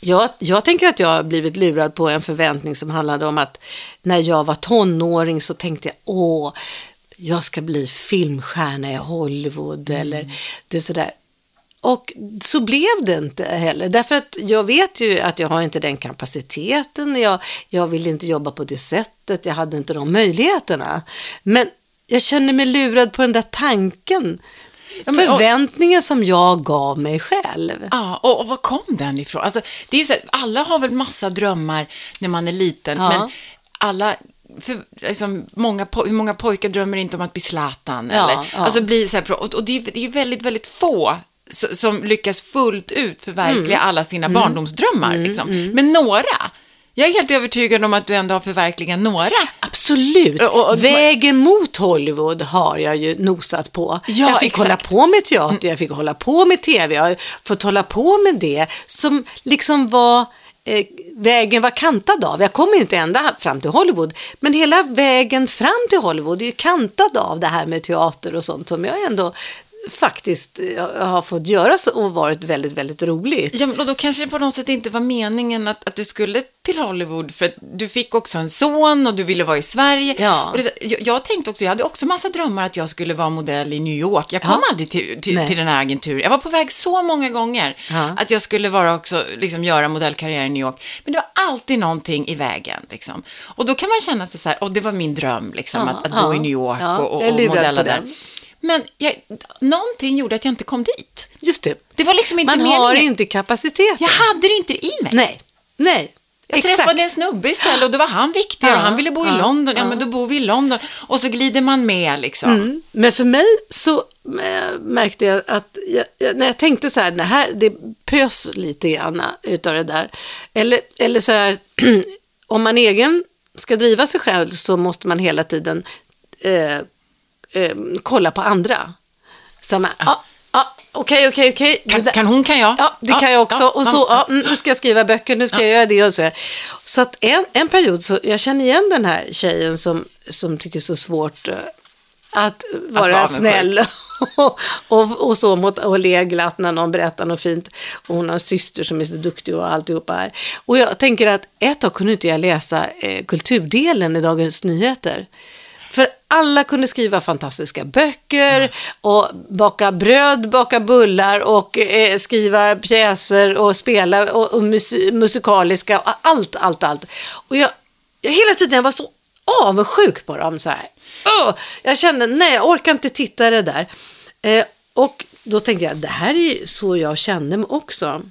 jag, jag tänker att jag har blivit lurad på en förväntning som handlade om att när jag var tonåring så tänkte jag, åh, jag ska bli filmstjärna i Hollywood eller det är sådär. Och så blev det inte heller, därför att jag vet ju att jag har inte den kapaciteten, jag, jag vill inte jobba på det sättet, jag hade inte de möjligheterna. Men jag känner mig lurad på den där tanken, Ja, men- och- förväntningen som jag gav mig själv. Ja, och, och var kom den ifrån? Alltså, det är så här, alla har väl massa drömmar när man är liten, Ja. men alla, för, liksom, många, hur många pojkar drömmer inte om att bli Zlatan? Ja, eller, ja. Alltså, bli så här, och, och det, är, det är väldigt, väldigt få som lyckas fullt ut förverkliga Mm. alla sina barndomsdrömmar. Liksom. Men några, jag är helt övertygad om att du ändå har förverkligat några. Absolut. Och- och- Vägen mot Hollywood har jag ju nosat på. Ja, jag fick exakt. hålla på med teater, jag fick hålla på med tv, jag har fått hålla på med det som liksom var eh, vägen var kantad av. Jag kom inte ända fram till Hollywood, men hela vägen fram till Hollywood är ju kantad av det här med teater och sånt som jag ändå faktiskt eh, har fått göra så, och varit väldigt, väldigt roligt. Ja, men och då kanske det på något sätt inte var meningen att, att du skulle till Hollywood, för att du fick också en son och du ville vara i Sverige. Ja. Det, jag, jag tänkte också, jag hade också massa drömmar att jag skulle vara modell i New York. Jag kom Ja. aldrig till, till, till den här agenturen. Jag var på väg så många gånger Ja. att jag skulle vara också, liksom göra modellkarriär i New York. Men det var alltid någonting i vägen. Liksom. Och då kan man känna sig så här, och det var min dröm, liksom, att, att bo i New York och, och, och modella där. den. Men jag, någonting gjorde att jag inte kom dit. Just det. Det var liksom inte Man meningen. har inte kapaciteten. Jag hade det inte i mig. Nej, nej. Jag Exakt. träffade en snubbe istället och då var han viktig och Ja, han ville bo i ja, London. Ja, ja. men då bor vi i London. Och så glider man med liksom. Mm. Men för mig så äh, märkte jag att jag, jag, när jag tänkte så här, det här, det pös lite grann utav det där. Eller, eller så här, *clears throat* om man egen ska driva sig själv så måste man hela tiden eh, eh, kolla på andra. Så man, ja, ja, okej, okej, okej. Kan, hon kan jag. Ja, det kan jag också. och så, ja, mm, nu ska jag skriva böcker, nu ska jag göra det och så. Så att en, en period, så jag känner igen den här tjejen som, som tycker så svårt eh, att vara avundsjuk. snäll och, *laughs* och, och så mot, och le glatt när någon berättar något fint. Och hon har en syster som är så duktig och alltihopa här. Och jag tänker att ett tag kunde inte jag läsa eh, kulturdelen i Dagens Nyheter. För alla kunde skriva fantastiska böcker och baka bröd, baka bullar och eh, skriva pjäser och spela och, och mus musikaliska och allt, allt, allt. Och jag, jag hela tiden jag var så avundsjuk på dem så här. Oh, jag kände, nej, jag orkar inte titta det där. Eh, och då tänkte jag, det här är ju så jag kände mig också.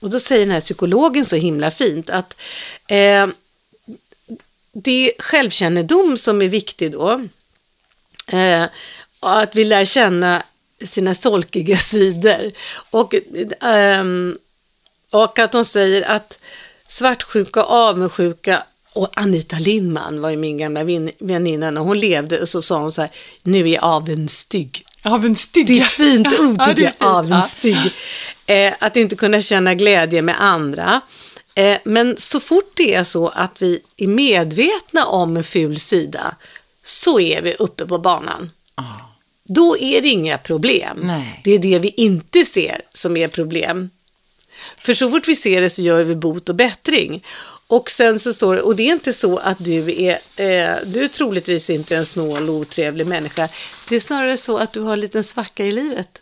Och då säger den här psykologen så himla fint att eh, det är självkännedom som är viktig då. Eh, och att vi lär känna sina solkiga *laughs* sidor. Och, ehm, och att de säger att svartsjuka, avundsjuka och Anita Lindman var ju min gamla väninna när hon levde och så sa hon så här, nu är jag avundstig. Avundstig. Det är fint *laughs* ord Ja, det är fint, ja. avundstig. Eh, att inte kunna känna glädje med andra. Eh, men så fort det är så att vi är medvetna om en ful sida så är vi uppe på banan. Då är det inga problem. Nej. Det är det vi inte ser som är problem. För så fort vi ser det så gör vi bot och bättring. Och sen så står det, och det är inte så att du är, eh, du är troligtvis inte en snål och otrevlig människa. Det är snarare så att du har en liten svacka i livet.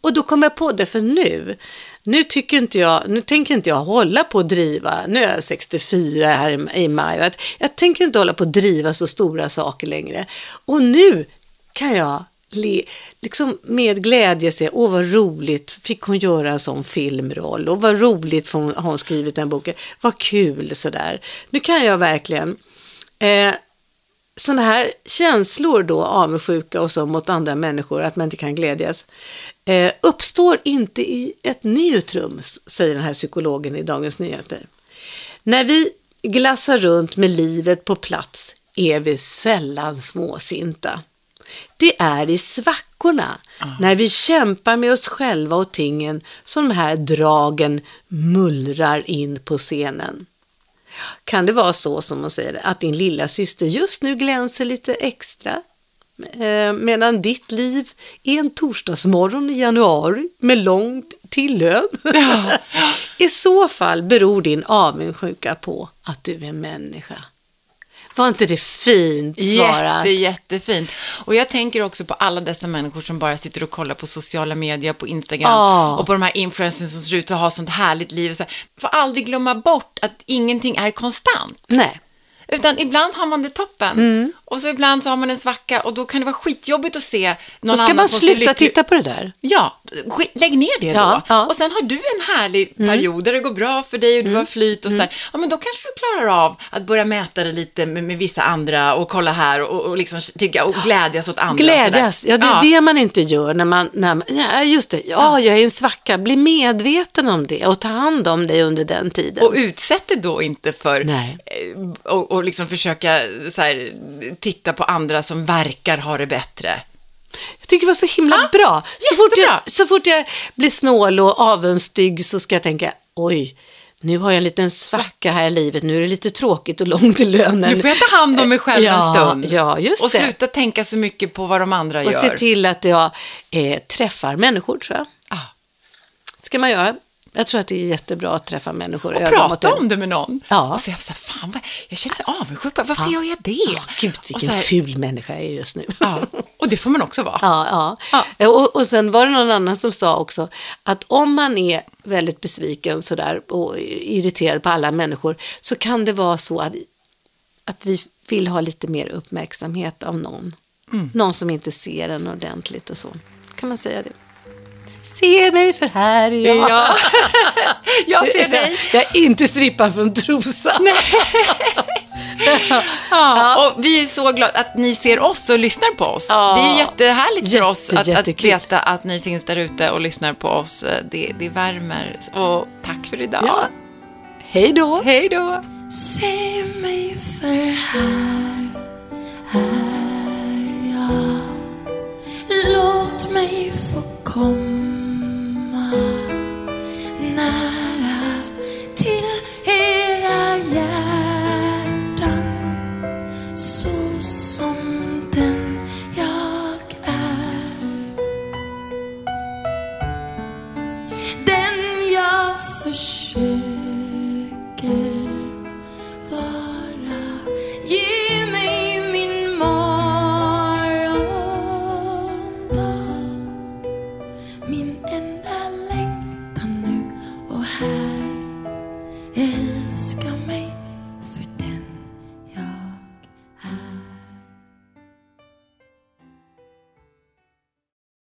Och då kom jag på det, för nu, nu tycker inte jag, nu tänker inte jag hålla på att driva, nu är jag 64 här i, i maj, att jag tänker inte hålla på att driva så stora saker längre. Och nu kan jag le, liksom med glädje se, åh vad roligt, fick hon göra en sån filmroll, och vad roligt för hon, har hon skrivit den boken, vad kul sådär. Nu kan jag verkligen, eh, sådana här känslor då, avundsjuka och så mot andra människor, att man inte kan glädjas, eh, uppstår inte i ett neutrum, säger den här psykologen i Dagens Nyheter. När vi glassar runt med livet på plats är vi sällan småsinta. Det är i svackorna, när vi kämpar med oss själva och tingen, som de här dragen mullrar in på scenen. Kan det vara så som hon säger, att din lilla syster just nu glänser lite extra? Eh, medan ditt liv är en torsdagsmorgon i januari med långt till lön. *laughs* I så fall beror din avundsjuka på att du är människa. Var inte det fint svarat? Jätte, jättefint. Och jag tänker också på alla dessa människor som bara sitter och kollar på sociala medier, på Instagram Ja. och på de här influencers som ser ut att ha sånt härligt liv. Så här. Får aldrig glömma bort att ingenting är konstant. Nej. Utan ibland har man det toppen Mm. och så ibland så har man en svacka och då kan det vara skitjobbigt att se någon Då ska annan man som sluta titta på det där. Ja, lägg ner det då. Ja, ja. Mm. Och sen har du en härlig period där det går bra för dig och du har flyt och så här. Ja, men då kanske du klarar av att börja mäta det lite med, med vissa andra och kolla här och, och liksom tycka och glädjas åt andra. Glädjas, ja det är det man inte gör när man, när man ja just det, ja jag är en svacka, bli medveten om det och ta hand om dig under den tiden. Och utsätt dig då inte för Nej. eh, och, och liksom försöka så här, titta på andra som verkar ha det bättre. Jag tycker det var så himla Ja, bra. Så fort, jag, så fort jag blir snål och avundstig så ska jag tänka, oj, nu har jag en liten svacka här i livet, nu är det lite tråkigt och långt till lönen. Nu får jag ta hand om mig själv ja, en stund. Ja, just och det. sluta tänka så mycket på vad de andra och gör. se till att jag eh, träffar människor, tror jag. Ah. ska man göra. Jag tror att det är jättebra att träffa människor. Och prata om det med någon. Ja. Och säga så här, fan vad, jag känner mig avundsjuk. på- Varför gör jag det? Ja, gud, vilken här, ful människa jag är just nu. ja, och det får man också vara. *laughs* Ja, ja. Och, och sen var det någon annan som sa också att om man är väldigt besviken sådär och irriterad på alla människor så kan det vara så att, att vi vill ha lite mer uppmärksamhet av någon. Mm. Någon som inte ser en ordentligt och så. Kan man säga det? Se mig för här är jag. Ja. *laughs* jag ser dig. Jag är inte strippad från trosan. *laughs* Ja, och vi är så glada att ni ser oss och lyssnar på oss. Ja. Det är jättehärligt för Jätte, oss att, att veta att ni finns där ute och lyssnar på oss. Det, det värmer. Och tack för idag. Ja. Hej då. Hej då. Se mig för här är jag Låt mig få komma not.